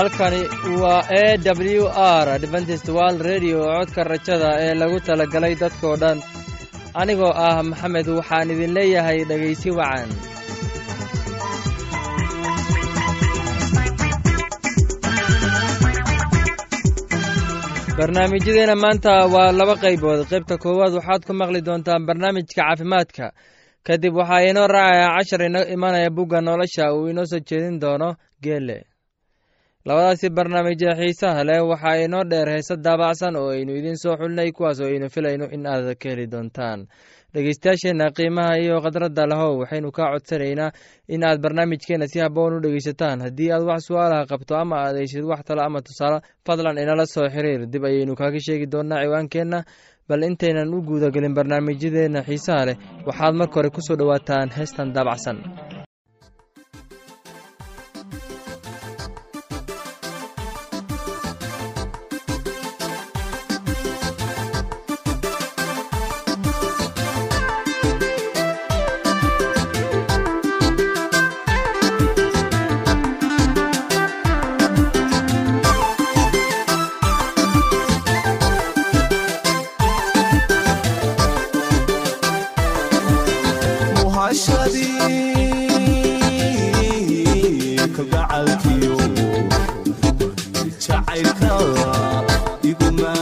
halkani waa e w r adventist world redio codka rajada ee lagu talagalay dadkoo dhan. Anigoo ah maxamed waxaan idin leeyahay dhegaysi wacan. Barnaamijyadeena maanta waa laba qaybood. Qaybta koowaad waxaad ku maqli doontaan barnaamijka caafimaadka. Kadib waxaa inoo raacaya cashar ino imanaya bugga nolosha. Uu inoo soo jeedin doono geele labadaasi barnaamij ee xiisaha leh waxaa inoo dheer heese daabacsan oo aynu idiin soo xulinay kuwaas oo aynu filayno in aad ka heli doontaan. Dhegeystayaasheenna qiimaha iyo khadradda lahow waxaynu kaa codsanaynaa in aad barnaamijkeenna si haboon u dhegeysataan haddii aad wax su'aalaha qabto ama aad heysid wax talo ama tusaale fadlan inala soo xiriir. Dib ayaynu kaaga sheegi doonaa ciwaankeenna bal intaynan u guudagelin barnaamijyadeenna xiisaha leh. Waxaad marka hore ku soo dhowaataan heestan daabacsan iguma.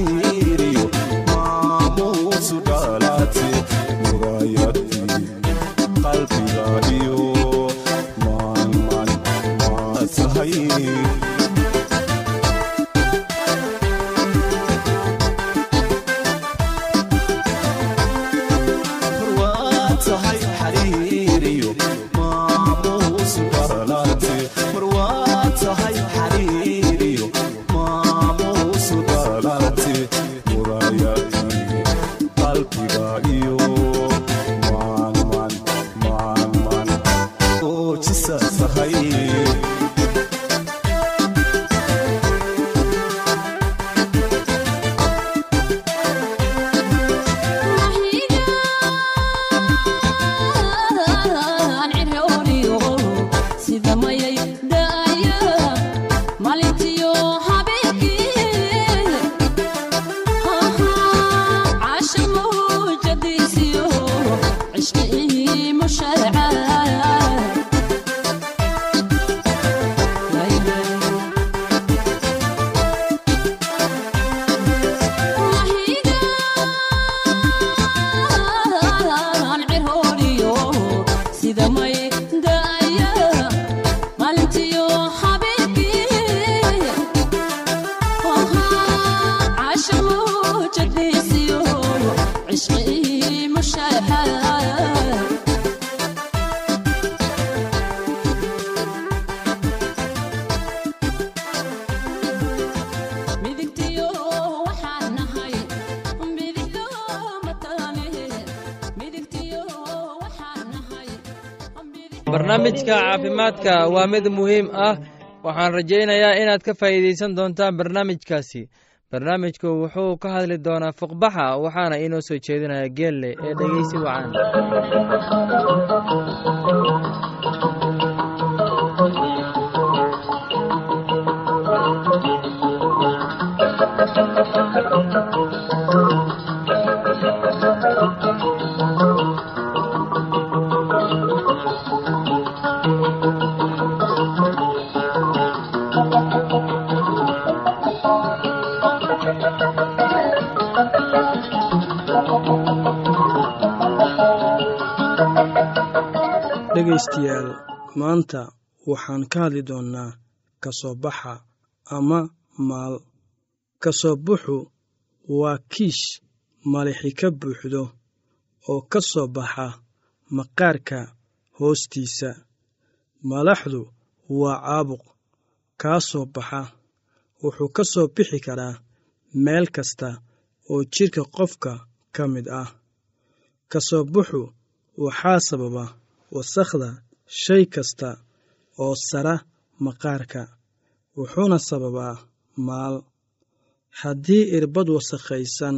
Mama đã barnaamijka caafimaadka waa mid muhiim ah. Waxaan rajaynayaa inaad ka faa'iidaysan doontaan barnaamijkaasi. Barnaamijku wuxuu ka hadli doonaa fuqbaxa waxaana inoo soo jeedinaya geelle ee dhegeysi wacan dhegaystayaal maanta waxaan ka hadli doonnaa ka soo baxa ama maal ka soo buxu waa kiish malixi ka buuxdo oo ka soo baxa maqaarka hoostiisa. Malaxdu waa caabuq kaa soo baxa wuxuu ka soo bixi karaa meel kasta oo jidhka qofka ka mid ah. Ka soo buxu waxaa sababa wasakhda shay kasta oo sara maqaarka wuxuuna sababaa maal. Haddii irbad wasakhaysan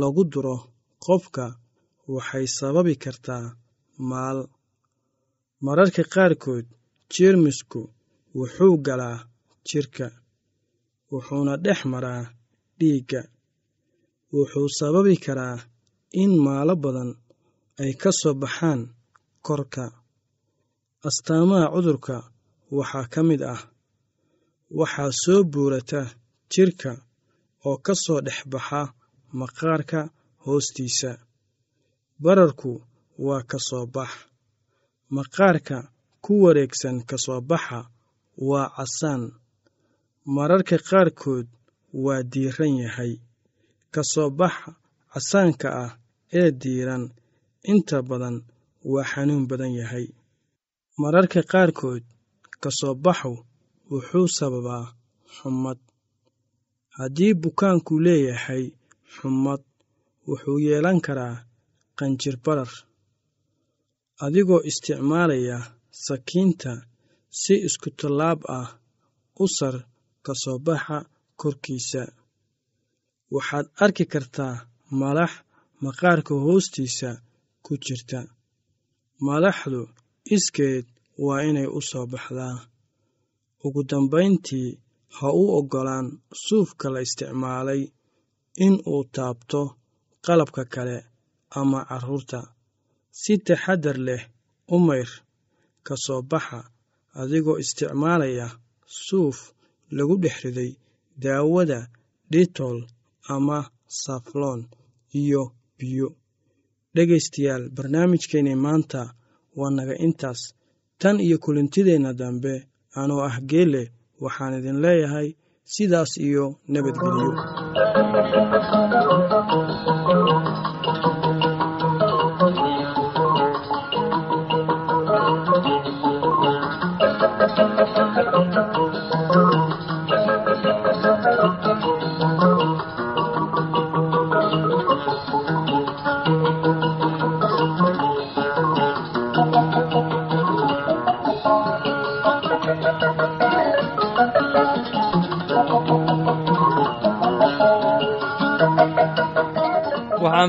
lagu duro qofka waxay sababi kartaa maal. Mararka qaarkood jeermisku wuxuu galaa jidhka wuxuuna dhex maraa dhiigga. Wuxuu sababi karaa in maalo badan ay ka soo baxaan korka. Astaamaha cudurka waxaa ka mid ah waxaa soo buurata jidhka oo ka soo dhex baxa maqaarka hoostiisa. Bararku waa ka soo bax. Maqaarka ku wareegsan ka soo baxa waa casaan. Mararka qaarkood waa diiran yahay. Ka soo baxa casaanka ah ee diiran inta badan waa xanuun badan yahay. Mararka qaarkood ka soo baxu wuxuu sababaa xumad haddii bukaanku leeyahay xumad wuxuu yeelan karaa qanjir barar. Adigoo isticmaalaya sakiinta si isku tallaab ah u sar ka soo baxa korkiisa. Waxaad arki kartaa malax maqaarka hoostiisa ku jirta malaxdu iskeed waa inay u soo baxdaa. Ugu dambayntii ha u oggolaan suufka la isticmaalay in uu taabto qalabka kale ama carruurta si taxaddar leh u mayr ka soo baxa adigoo isticmaalaya suuf lagu dhex riday daawada dhitol ama safloon iyo biyo dhegaystayaal barnaamijkeenni maanta waa naga intaas. Tan iyo kulintideenna dambe anoo ah geelle waxaan idin leeyahay sidaas iyo nabadgelyo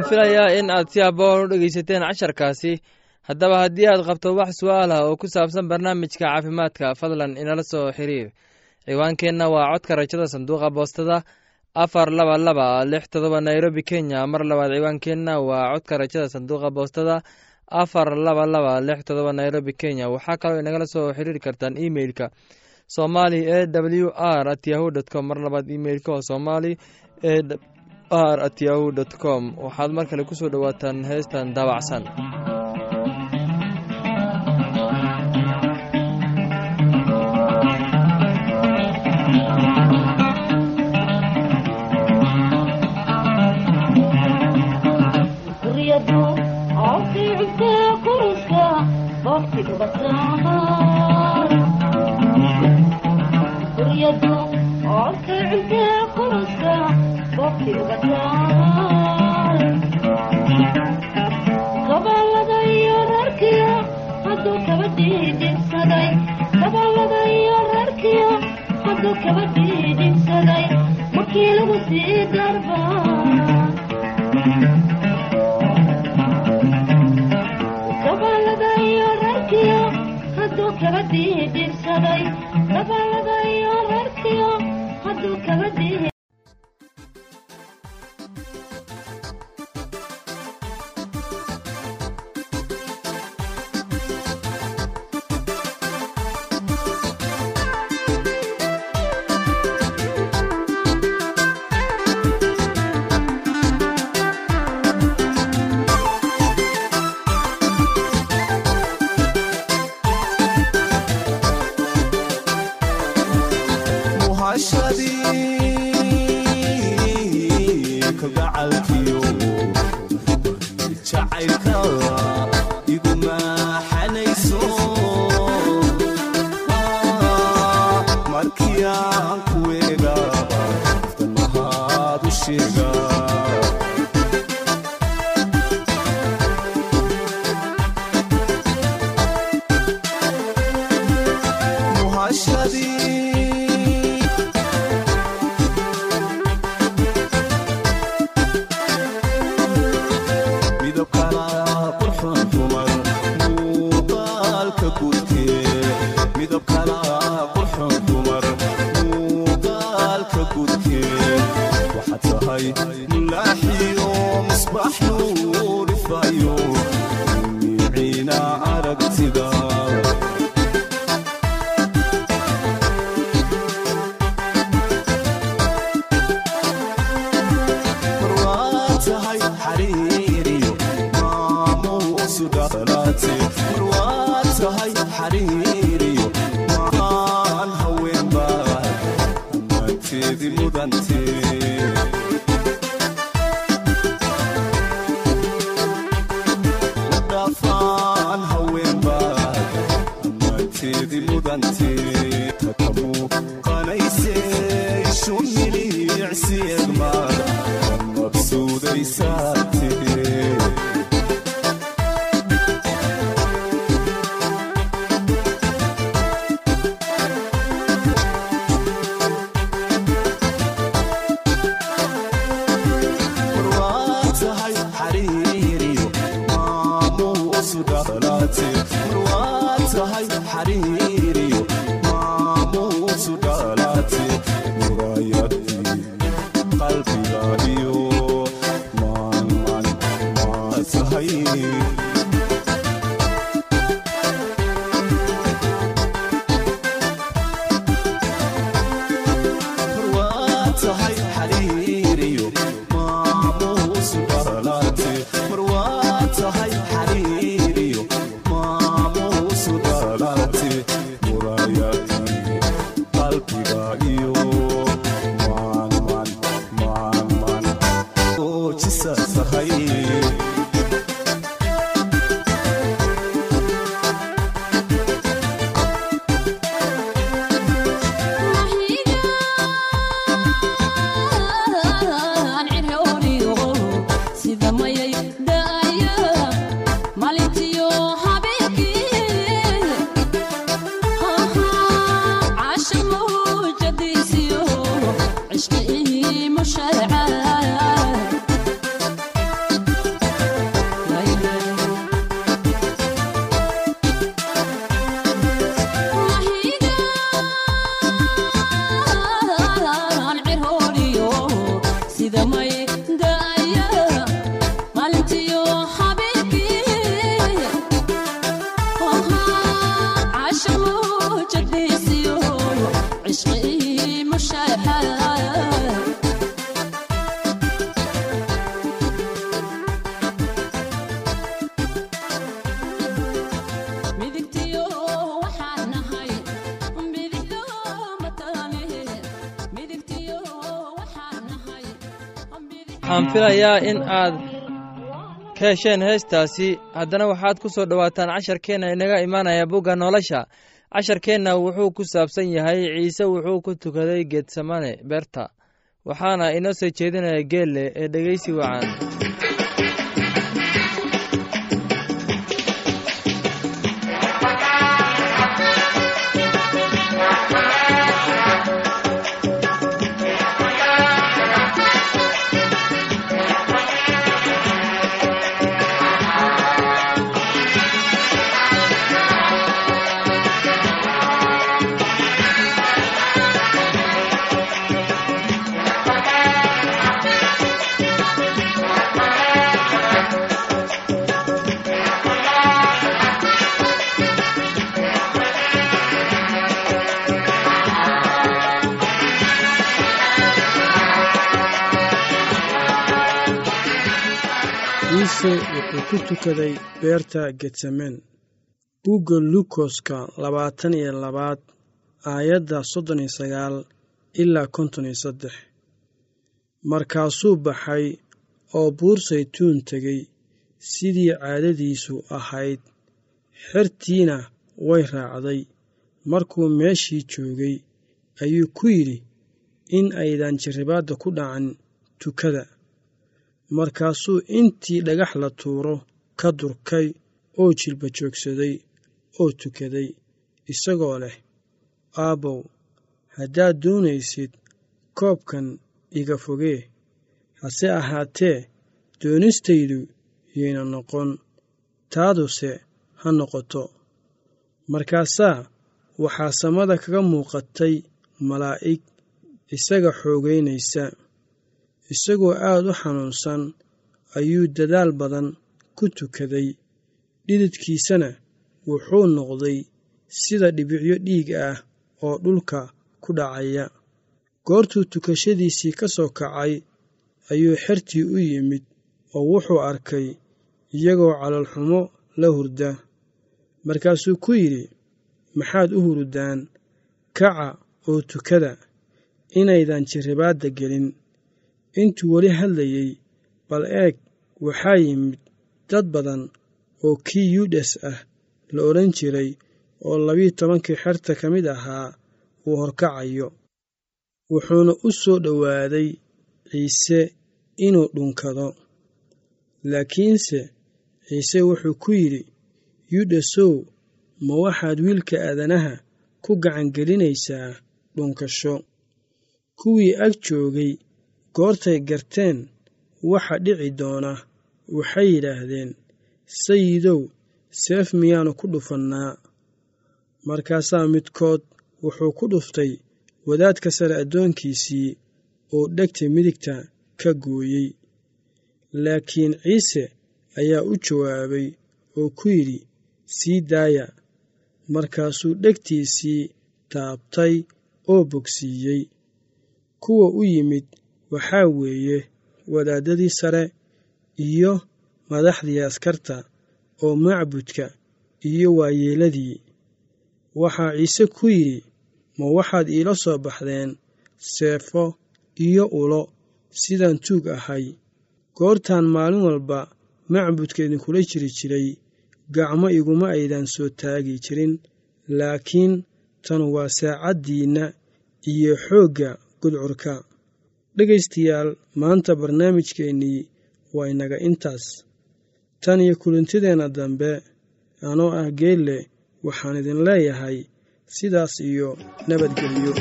filayaa in aad si aboon u dhegaysateen casharkaasi. Haddaba haddii aad qabto wax su'aal ah oo ku saabsan barnaamijka caafimaadka fadlan inala soo xiriir. Ciwaankeenna waa codka rajada sanduuqa boostada afar laba laba lix todoba nairobi kenya. Mar labaad ciwaankeenna waa codka rajada sanduuqa boostada afar laba laba lix todoba nairobi kenya. Waxaa kaloo inagala soo xiriiri kartaan emeilka somali e w r at yahu dt mar labaad emeilka oo somali e r at yahu com. Waxaad mar kale ku soo dhowaataan heestan daabacsan side. María. rajaynayaa in aad ka hesheen heestaasi. Haddana waxaad ku soo dhowaataan casharkeenna inaga imaanaya bugga nolosha. Casharkeenna wuxuu ku saabsan yahay ciise wuxuu ku tukaday getsemane beerta. Waxaana inoo soo jeedinaya geelle ee dhegeysi wacan. Tukaday beerta getsemen bugga lukoska labaatan iyo labaad aayadda soddon iyo sagaal ilaa konton iyo saddex. Markaasuu baxay oo buur saytuun tegey sidii caadadiisu ahayd. Xertiina way raacday. Markuu meeshii joogay ayuu ku yidhi in aydan jarribaadda ku dhacan tukada. Markaasuu intii dhagax la tuuro ka durkay oo jilba joogsaday oo tukaday isagoo leh aabbow haddaad doonaysid koobkan iga fogee hase ahaatee doonistaydu yayna noqon taaduse ha noqoto. Markaasaa waxaa samada kaga muuqatay malaa'ig isaga xoogaynaysa isagoo aad u xanuunsan ayuu dadaal badan ku tukaday dhididkiisana wuxuu noqday sida dhibicyo dhiig ah oo dhulka ku dhacaya. Goortuu tukashadiisii ka soo kacay ayuu xertii u yimid oo wuxuu arkay iyagoo calolxumo la hurda. Markaasuu ku yidhi maxaad u hurdaan kaca oo tukada inaydan jarribaadda gelin. Intuu weli hadlayey bal eeg waxaa yimid dad badan oo kii yuudas ah la odhan jiray oo labiyo tobankii xerta ka mid ahaa uu horkacayo wuxuuna u soo dhowaaday ciise inuu dhunkado. Laakiinse ciise wuxuu ku yidhi yuudasow ma waxaad wiilka aadanaha ku gacangelinaysaa dhunkasho? Kuwii ag joogay goortay garteen waxa dhici doona waxay yidhaahdeen sayidow seef miyaannu ku dhufannaa. Markaasaa midkood wuxuu ku dhuftay wadaadka sare addoonkiisii oo dhegta midigta ka gooyey. Laakiin ciise ayaa u jawaabay oo ku yidhi sii daaya. Markaasuu dhegtiisii taabtay oo bogsiiyey. Kuwa u yimid waxaa weeye wadaaddadii sare iyo madaxdii askarta oo macbudka iyo waayeeladii. Waxaa ciise ku yidhi ma waxaad iila soo baxdeen seefo iyo ulo sidaan tuug ahay. Goortaan maalin walba macbudka idinkula jiri jiray gacmo iguma aydan soo taagi jirin. Laakiin tan waa saacaddiinna iyo xoogga gudcurka. Dhegaystayaal maanta barnaamijkeennii waa inaga intaas. Tan iyo kulantideenna dambe anoo ah geelle waxaan idin leeyahay sidaas iyo nabadgelyo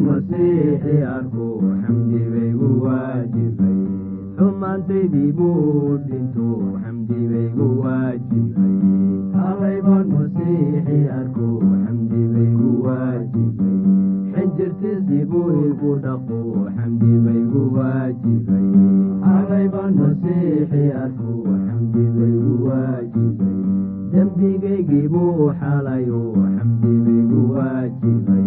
masiixi arku xamdibaygu waajibay xumaantaydii buu dhinto xamdibaygu waajibay xalaybaan masiixi arku xamdibaygu waajibay xinjirtiisii buu igu dhaqo xamdibaygu waajibay xalaybaan masiixi arku xamdibaygu waajibay dembigaygii buu xalayo xamdibaygu waajibay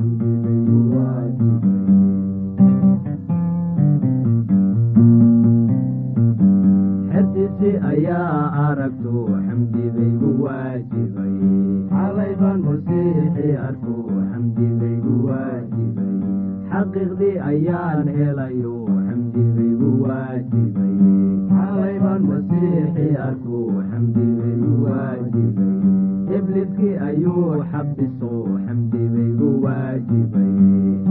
ayaa aragto xamdigaygu waajibay xalaybaan musiixi arko xamdigaygu waajibay xaqiiqdii ayaan helayo xamdigaygu waajibay xalaybaan musiixi arko xamdigaygu waajibay ibliskii ayuu xabiso xamdigaygu waajibay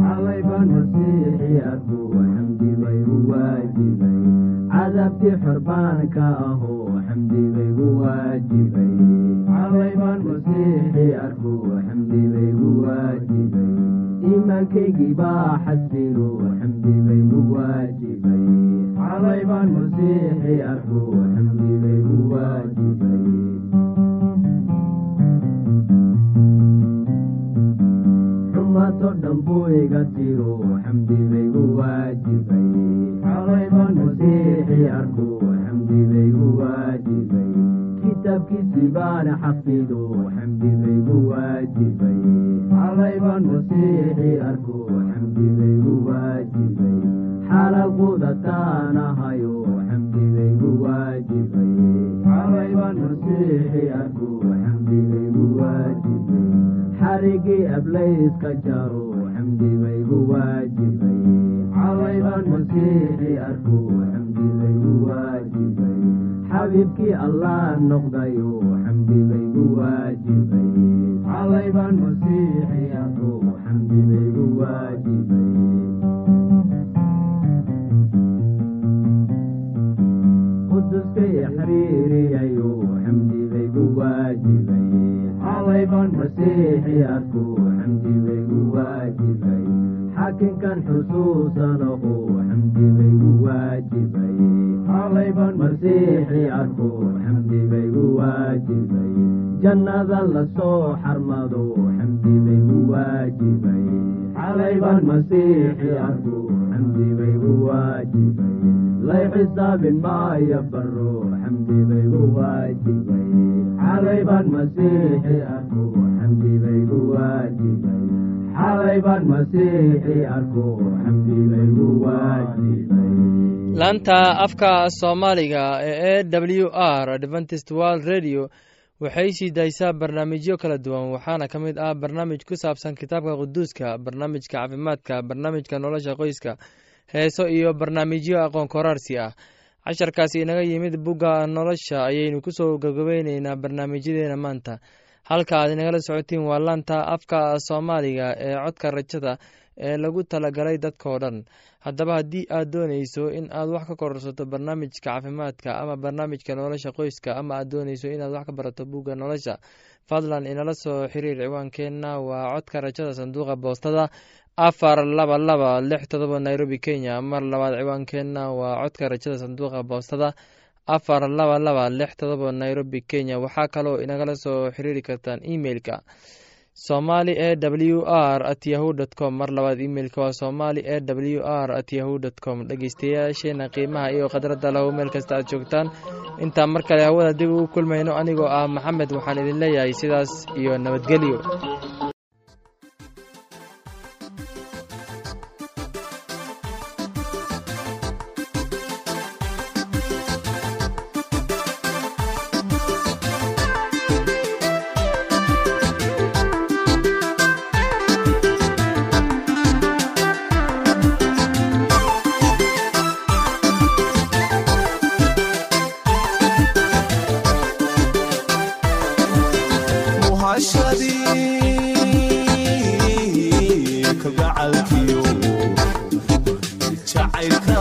xalaybaan musiixi arko xamdigaygu waajibay cadaabtii xorbaanka aho xamdi baygu waajibay xalay baan masiixi arku xamdi baygu waajibay iimaankaygii baa xasilo xamdi baygu waajibay xalay baan masiixi arku xamdi baygu waajibay xumato dhan buu iga tiro xamdi baygu waajibay xalay baan masiixi arku xamdi baygu waajibay. Kitaabkiisii baan xafido xamdi baygu waajibay. Xalay baan masiixi arku xamdi baygu waajibay xalaal qudataanahayo xamdi baygu waajibay xalay baan masiixi arku xamdi baygu waajibay xarigii ablayska jaro xamdi baygu waajibay xalay baan masiixi arku xamdi baygu waajibay xabiibkii allah noqdayo xamdi baygu waajibay xalay masiixi arku xamdi baygu waajibay xakinkan xusuusanaho xamdi baygu waajibay xalay baan masiixi arku xamdi baygu waajibay jannada la soo xarmado xamdi baygu waajibay xalay baan masiixi arku xamdi baygu waajibay lay xisaabin maayo baro xamdi baygu waajibay xalay baan masiixi arku laanta afka soomaaliga ee e w r adventist world radio waxay sii daysaa barnaamijyo kala duwan waxaana ka mid ah barnaamij ku saabsan kitaabka quduuska barnaamijka caafimaadka barnaamijka nolosha qoyska heeso iyo barnaamijyo aqoon koraarsi ah. Casharkaasi inaga yimid bugga nolosha ayaynu ku soo gabgabayneynaa barnaamijyadeena maanta halka aad inagala socotiin waa laanta afka soomaaliga ee codka rajada ee lagu talagalay dadkao dhan. Haddaba haddii aad dooneyso in aad wax ka kororsato barnaamijka caafimaadka ama barnaamijka nolosha qoyska ama aad dooneyso inaad wax ka barato bugga nolosha fadlan inala soo xiriir ciwaankeenna. Waa codka rajada sanduuqa boostada afar laba laba lix todoba nairobi kenya. Mar labaad ciwaankeenna waa codka rajada sanduuqa boostada afar laba laba lix todoba nairobi kenya. Waxaa kaloo inagala soo xiriiri kartaan emeilka somali e w r at yahu dt com. Mar labaad imeilka waa somali e w r at yahu dt com. Dhegeystayaasheena qiimaha iyo khadradda lahu meel kasta aad joogtaan. Intaa mar kale hawada dib ugu kulmayno anigoo ah maxamed waxaan idin leeyahay sidaas iyo nabadgelyo jacaylka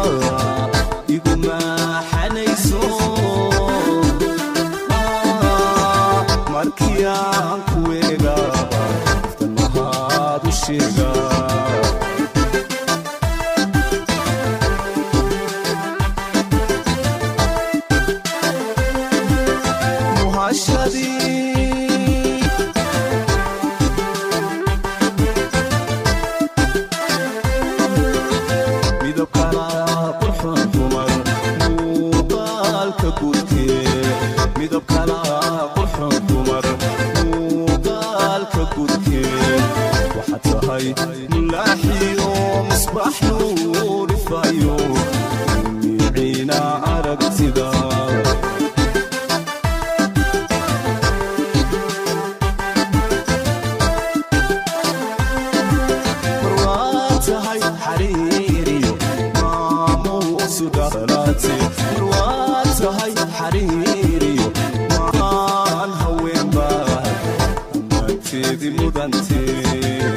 waad tahay xariiriyo waan haweenba naagteedi mudantee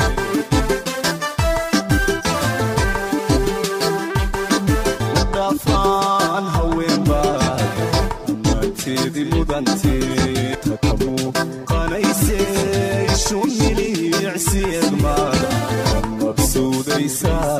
dhafaan haweenba naagteedi mudantee takamu qanaysee ishu milicsi egmaada mabsuudaysaa